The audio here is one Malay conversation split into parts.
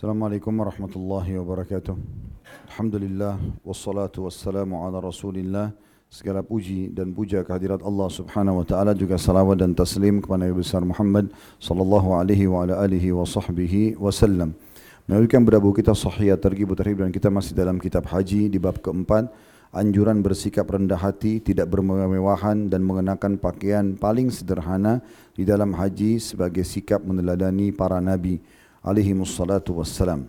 Assalamualaikum warahmatullahi wabarakatuh. Alhamdulillah wassalatu wassalamu ala Rasulillah. Segala puji dan puja kehadirat Allah Subhanahu wa taala juga salawat dan taslim kepada Nabi besar Muhammad sallallahu alaihi wa ala alihi wa sahbihi wasallam. Melanjutkan berdabu kita sahih terghib terhib dan kita masih dalam kitab haji di bab keempat anjuran bersikap rendah hati, tidak bermewahan dan mengenakan pakaian paling sederhana di dalam haji sebagai sikap meneladani para nabi alaihi wassalatu wassalam.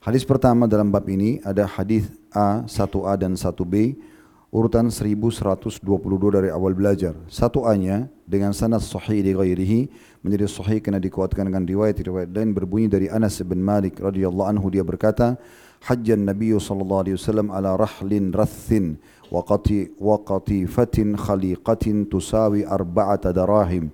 Hadis pertama dalam bab ini ada hadis A, 1A dan 1B urutan 1122 dari awal belajar. 1A-nya dengan sanad sahih di ghairihi menjadi sahih kena dikuatkan dengan riwayat-riwayat lain berbunyi dari Anas bin Malik radhiyallahu anhu dia berkata hajjan Nabi sallallahu alaihi wasallam ala rahlin rathin wa qati wa qatifatin khaliqatin tusawi arba'ata darahim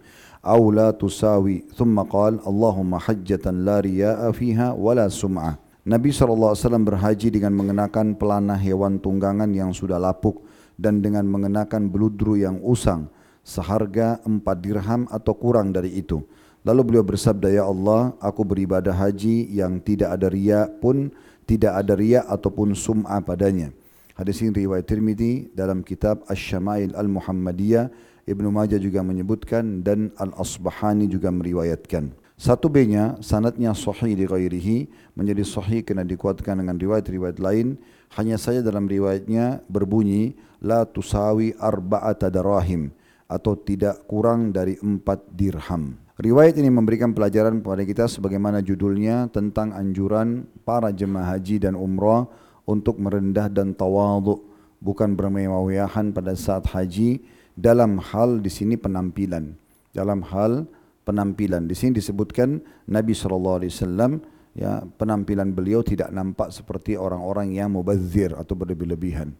awla tusawi thumma qal Allahumma hajjatan la riya'a fiha wala sum'ah Nabi SAW berhaji dengan mengenakan pelana hewan tunggangan yang sudah lapuk dan dengan mengenakan beludru yang usang seharga empat dirham atau kurang dari itu. Lalu beliau bersabda, Ya Allah, aku beribadah haji yang tidak ada ria pun, tidak ada ria ataupun sum'a padanya. Hadis ini riwayat Tirmidhi dalam kitab Ash-Shamail Al-Muhammadiyah Ibnu Majah juga menyebutkan dan Al-Asbahani juga meriwayatkan. Satu B-nya sanadnya sahih di ghairihi menjadi sahih kena dikuatkan dengan riwayat-riwayat lain hanya saja dalam riwayatnya berbunyi la tusawi arba'ata darahim atau tidak kurang dari empat dirham. Riwayat ini memberikan pelajaran kepada kita sebagaimana judulnya tentang anjuran para jemaah haji dan umrah untuk merendah dan tawaduk bukan bermewah-mewahan pada saat haji dalam hal di sini penampilan. Dalam hal penampilan. Di sini disebutkan Nabi sallallahu alaihi wasallam ya penampilan beliau tidak nampak seperti orang-orang yang mubazir atau berlebih-lebihan.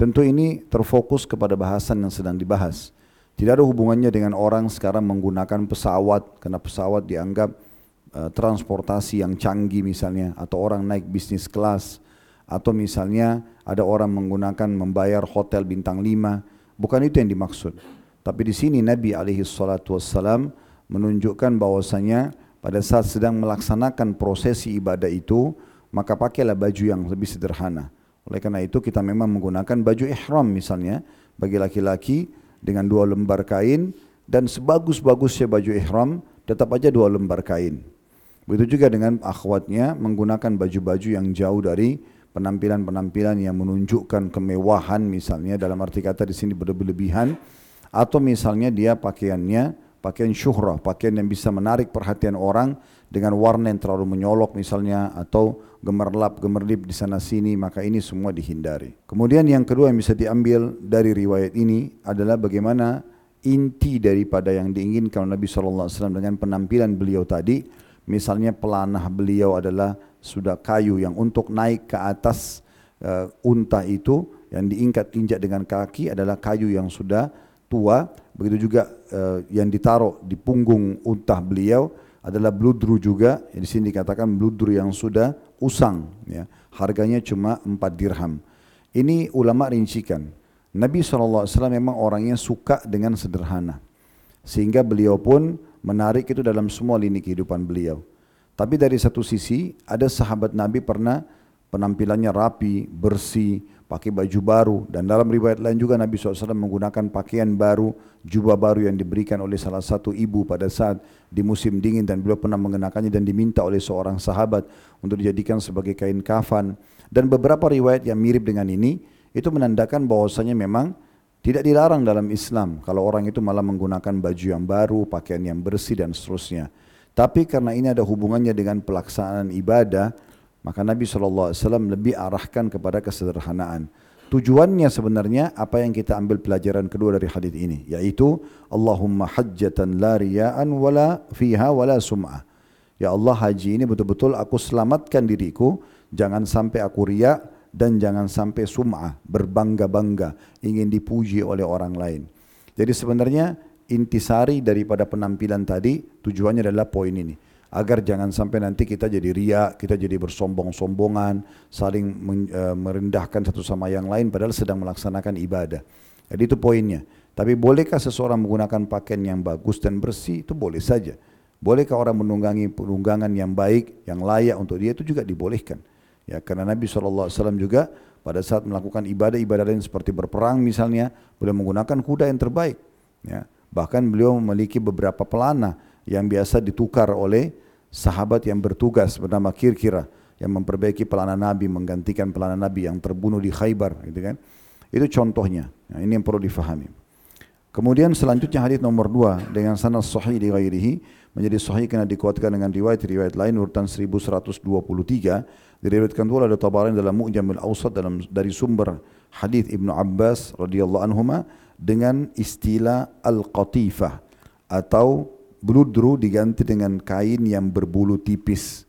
Tentu ini terfokus kepada bahasan yang sedang dibahas. Tidak ada hubungannya dengan orang sekarang menggunakan pesawat karena pesawat dianggap uh, transportasi yang canggih misalnya atau orang naik bisnis kelas atau misalnya ada orang menggunakan membayar hotel bintang 5 Bukan itu yang dimaksud. Tapi di sini Nabi alaihi salatu wassalam menunjukkan bahwasanya pada saat sedang melaksanakan prosesi ibadah itu, maka pakailah baju yang lebih sederhana. Oleh karena itu kita memang menggunakan baju ihram misalnya bagi laki-laki dengan dua lembar kain dan sebagus-bagusnya baju ihram tetap aja dua lembar kain. Begitu juga dengan akhwatnya menggunakan baju-baju yang jauh dari penampilan-penampilan yang menunjukkan kemewahan misalnya dalam arti kata di sini berlebihan atau misalnya dia pakaiannya pakaian syuhrah, pakaian yang bisa menarik perhatian orang dengan warna yang terlalu menyolok misalnya atau gemerlap gemerlip di sana sini maka ini semua dihindari. Kemudian yang kedua yang bisa diambil dari riwayat ini adalah bagaimana inti daripada yang diinginkan Nabi SAW dengan penampilan beliau tadi misalnya pelanah beliau adalah sudah kayu yang untuk naik ke atas uh, unta itu yang diingat-injak dengan kaki adalah kayu yang sudah tua. Begitu juga uh, yang ditaruh di punggung unta beliau adalah bludru juga. Di sini dikatakan bludru yang sudah usang ya. Harganya cuma 4 dirham. Ini ulama rincikan. Nabi SAW memang orangnya suka dengan sederhana. Sehingga beliau pun menarik itu dalam semua lini kehidupan beliau. Tapi dari satu sisi ada sahabat Nabi pernah penampilannya rapi, bersih, pakai baju baru. Dan dalam riwayat lain juga Nabi SAW menggunakan pakaian baru, jubah baru yang diberikan oleh salah satu ibu pada saat di musim dingin. Dan beliau pernah mengenakannya dan diminta oleh seorang sahabat untuk dijadikan sebagai kain kafan. Dan beberapa riwayat yang mirip dengan ini itu menandakan bahwasanya memang tidak dilarang dalam Islam kalau orang itu malah menggunakan baju yang baru, pakaian yang bersih dan seterusnya. Tapi karena ini ada hubungannya dengan pelaksanaan ibadah, maka Nabi SAW lebih arahkan kepada kesederhanaan. Tujuannya sebenarnya apa yang kita ambil pelajaran kedua dari hadis ini, yaitu Allahumma hajjatan la riya'an wala fiha wala sum'ah. Ya Allah haji ini betul-betul aku selamatkan diriku, jangan sampai aku riak dan jangan sampai sum'ah, berbangga-bangga, ingin dipuji oleh orang lain. Jadi sebenarnya intisari daripada penampilan tadi tujuannya adalah poin ini agar jangan sampai nanti kita jadi ria, kita jadi bersombong-sombongan, saling eh, merendahkan satu sama yang lain padahal sedang melaksanakan ibadah. Jadi itu poinnya. Tapi bolehkah seseorang menggunakan pakaian yang bagus dan bersih? Itu boleh saja. Bolehkah orang menunggangi penunggangan yang baik, yang layak untuk dia itu juga dibolehkan. Ya, karena Nabi SAW juga pada saat melakukan ibadah-ibadah lain seperti berperang misalnya, beliau menggunakan kuda yang terbaik. Ya, bahkan beliau memiliki beberapa pelana yang biasa ditukar oleh sahabat yang bertugas bernama Kirkira yang memperbaiki pelana Nabi, menggantikan pelana Nabi yang terbunuh di Khaybar, gitu kan. Itu contohnya. Nah, ini yang perlu difahami. Kemudian selanjutnya hadis nomor dua dengan sanad sahih di ghairihi menjadi sahih karena dikuatkan dengan riwayat-riwayat lain urutan 1123 diriwayatkan pula ada Tabarani dalam Mu'jamul Awsat dalam dari sumber hadis Ibnu Abbas radhiyallahu anhuma dengan istilah al-qatifah atau bludru diganti dengan kain yang berbulu tipis.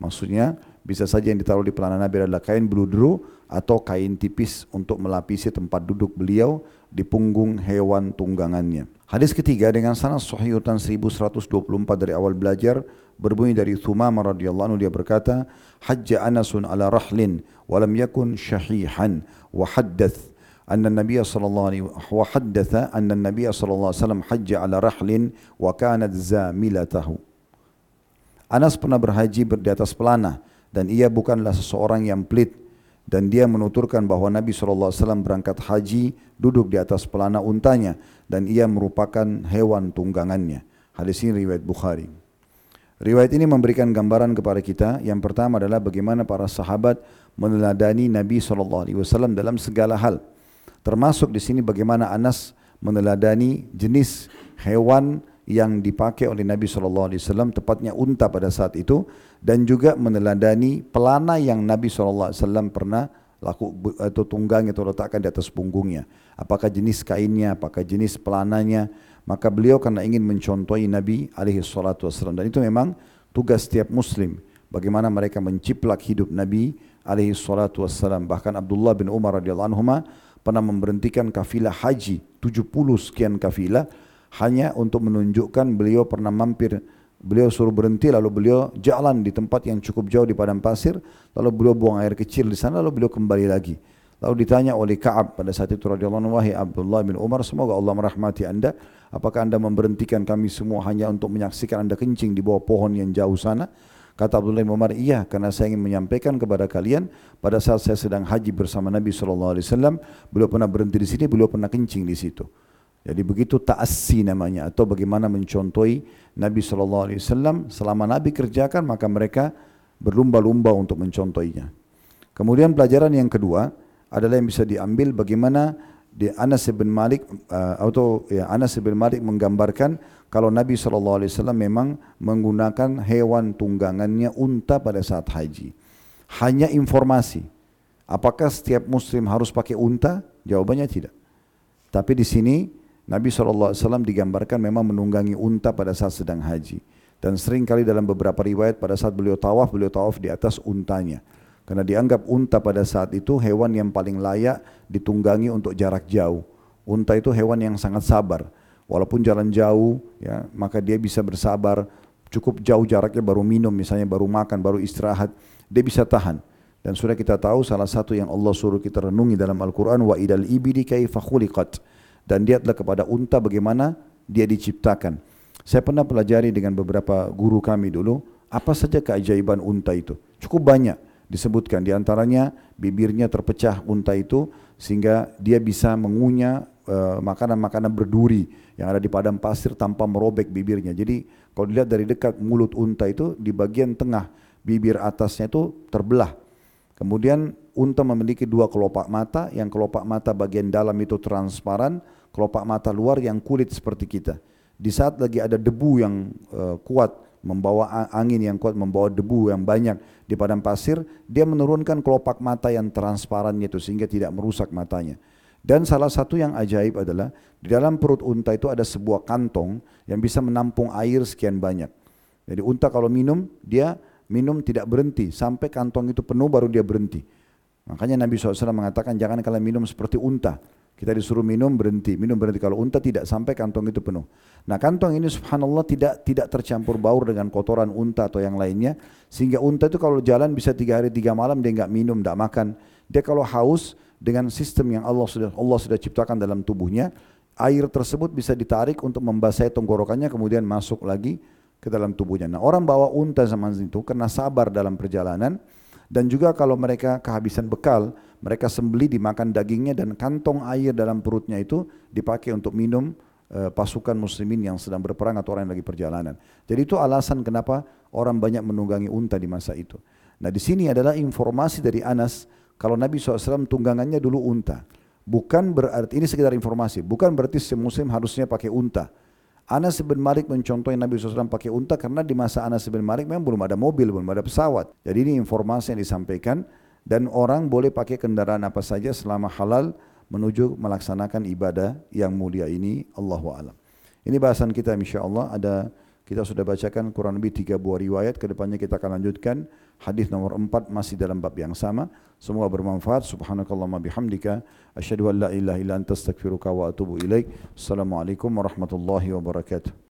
Maksudnya bisa saja yang ditaruh di pelana Nabi adalah kain bludru atau kain tipis untuk melapisi tempat duduk beliau di punggung hewan tunggangannya. Hadis ketiga dengan sanad sahih urutan 1124 dari awal belajar berbunyi dari Thumamah radhiyallahu anhu dia berkata, "Hajja Anasun ala rahlin wa lam yakun shahihan wa haddath أن النبي صلى الله عليه وحدث أن النبي صلى الله عليه وسلم حج على رحل وكانت زاملته Anas pernah berhaji di atas pelana dan ia bukanlah seseorang yang pelit dan dia menuturkan bahwa Nabi SAW berangkat haji duduk di atas pelana untanya dan ia merupakan hewan tunggangannya. Hadis ini riwayat Bukhari. Riwayat ini memberikan gambaran kepada kita. Yang pertama adalah bagaimana para sahabat meneladani Nabi SAW dalam segala hal. Termasuk di sini bagaimana Anas meneladani jenis hewan yang dipakai oleh Nabi SAW, tepatnya unta pada saat itu, dan juga meneladani pelana yang Nabi SAW pernah laku atau tunggang atau letakkan di atas punggungnya. Apakah jenis kainnya, apakah jenis pelananya, maka beliau karena ingin mencontohi Nabi alaihi salatu wasallam dan itu memang tugas setiap muslim bagaimana mereka menciplak hidup Nabi alaihi salatu wasallam bahkan Abdullah bin Umar radhiyallahu anhu pernah memberhentikan kafilah haji 70 sekian kafilah hanya untuk menunjukkan beliau pernah mampir. Beliau suruh berhenti lalu beliau jalan di tempat yang cukup jauh di padang pasir lalu beliau buang air kecil di sana lalu beliau kembali lagi. Lalu ditanya oleh Ka'ab pada saat itu radhiyallahu anhu wahai Abdullah bin Umar semoga Allah merahmati anda. Apakah anda memberhentikan kami semua hanya untuk menyaksikan anda kencing di bawah pohon yang jauh sana? Kata Abdullah bin Umar, iya karena saya ingin menyampaikan kepada kalian pada saat saya sedang haji bersama Nabi SAW, beliau pernah berhenti di sini, beliau pernah kencing di situ. Jadi begitu ta'assi namanya atau bagaimana mencontohi Nabi SAW selama Nabi kerjakan maka mereka berlumba-lumba untuk mencontohinya. Kemudian pelajaran yang kedua adalah yang bisa diambil bagaimana di Anas bin Malik uh, atau ya Anas bin Malik menggambarkan kalau Nabi SAW memang menggunakan hewan tunggangannya unta pada saat haji. Hanya informasi. Apakah setiap muslim harus pakai unta? Jawabannya tidak. Tapi di sini Nabi SAW digambarkan memang menunggangi unta pada saat sedang haji. Dan sering kali dalam beberapa riwayat pada saat beliau tawaf, beliau tawaf di atas untanya. Karena dianggap unta pada saat itu hewan yang paling layak ditunggangi untuk jarak jauh. Unta itu hewan yang sangat sabar. Walaupun jalan jauh, ya, maka dia bisa bersabar. Cukup jauh jaraknya baru minum, misalnya baru makan, baru istirahat. Dia bisa tahan. Dan sudah kita tahu salah satu yang Allah suruh kita renungi dalam Al-Quran, wa idal ibidi kaifa khuliqat dan lihatlah kepada unta bagaimana dia diciptakan. Saya pernah pelajari dengan beberapa guru kami dulu, apa saja keajaiban unta itu. Cukup banyak disebutkan, di antaranya bibirnya terpecah unta itu sehingga dia bisa mengunyah uh, makanan-makanan berduri yang ada di padang pasir tanpa merobek bibirnya. Jadi kalau dilihat dari dekat mulut unta itu di bagian tengah bibir atasnya itu terbelah. Kemudian unta memiliki dua kelopak mata, yang kelopak mata bagian dalam itu transparan, kelopak mata luar yang kulit seperti kita. Di saat lagi ada debu yang uh, kuat, membawa angin yang kuat, membawa debu yang banyak di padang pasir, dia menurunkan kelopak mata yang transparan itu sehingga tidak merusak matanya. Dan salah satu yang ajaib adalah di dalam perut unta itu ada sebuah kantong yang bisa menampung air sekian banyak. Jadi unta kalau minum, dia minum tidak berhenti sampai kantong itu penuh baru dia berhenti. Makanya Nabi SAW mengatakan jangan kalian minum seperti unta. Kita disuruh minum berhenti, minum berhenti. Kalau unta tidak sampai kantong itu penuh. Nah kantong ini subhanallah tidak tidak tercampur baur dengan kotoran unta atau yang lainnya. Sehingga unta itu kalau jalan bisa tiga hari tiga malam dia nggak minum, nggak makan. Dia kalau haus dengan sistem yang Allah sudah Allah sudah ciptakan dalam tubuhnya, air tersebut bisa ditarik untuk membasahi tenggorokannya kemudian masuk lagi ke dalam tubuhnya. Nah, orang bawa unta zaman itu karena sabar dalam perjalanan dan juga kalau mereka kehabisan bekal, mereka sembeli dimakan dagingnya dan kantong air dalam perutnya itu dipakai untuk minum uh, pasukan muslimin yang sedang berperang atau orang yang lagi perjalanan. Jadi itu alasan kenapa orang banyak menunggangi unta di masa itu. Nah di sini adalah informasi dari Anas kalau Nabi SAW tunggangannya dulu unta. Bukan berarti, ini sekedar informasi, bukan berarti si muslim harusnya pakai unta. Anas bin Malik mencontohi Nabi SAW pakai unta karena di masa Anas bin Malik memang belum ada mobil, belum ada pesawat. Jadi ini informasi yang disampaikan dan orang boleh pakai kendaraan apa saja selama halal menuju melaksanakan ibadah yang mulia ini. Allahu alam. Ini bahasan kita insya Allah ada kita sudah bacakan kurang lebih tiga buah riwayat. Kedepannya kita akan lanjutkan hadis nomor empat masih dalam bab yang sama. Semoga bermanfaat. Subhanakallahumma bihamdika. Asyhadu an la ilaha illa anta astaghfiruka wa atubu ilaik. Assalamualaikum warahmatullahi wabarakatuh.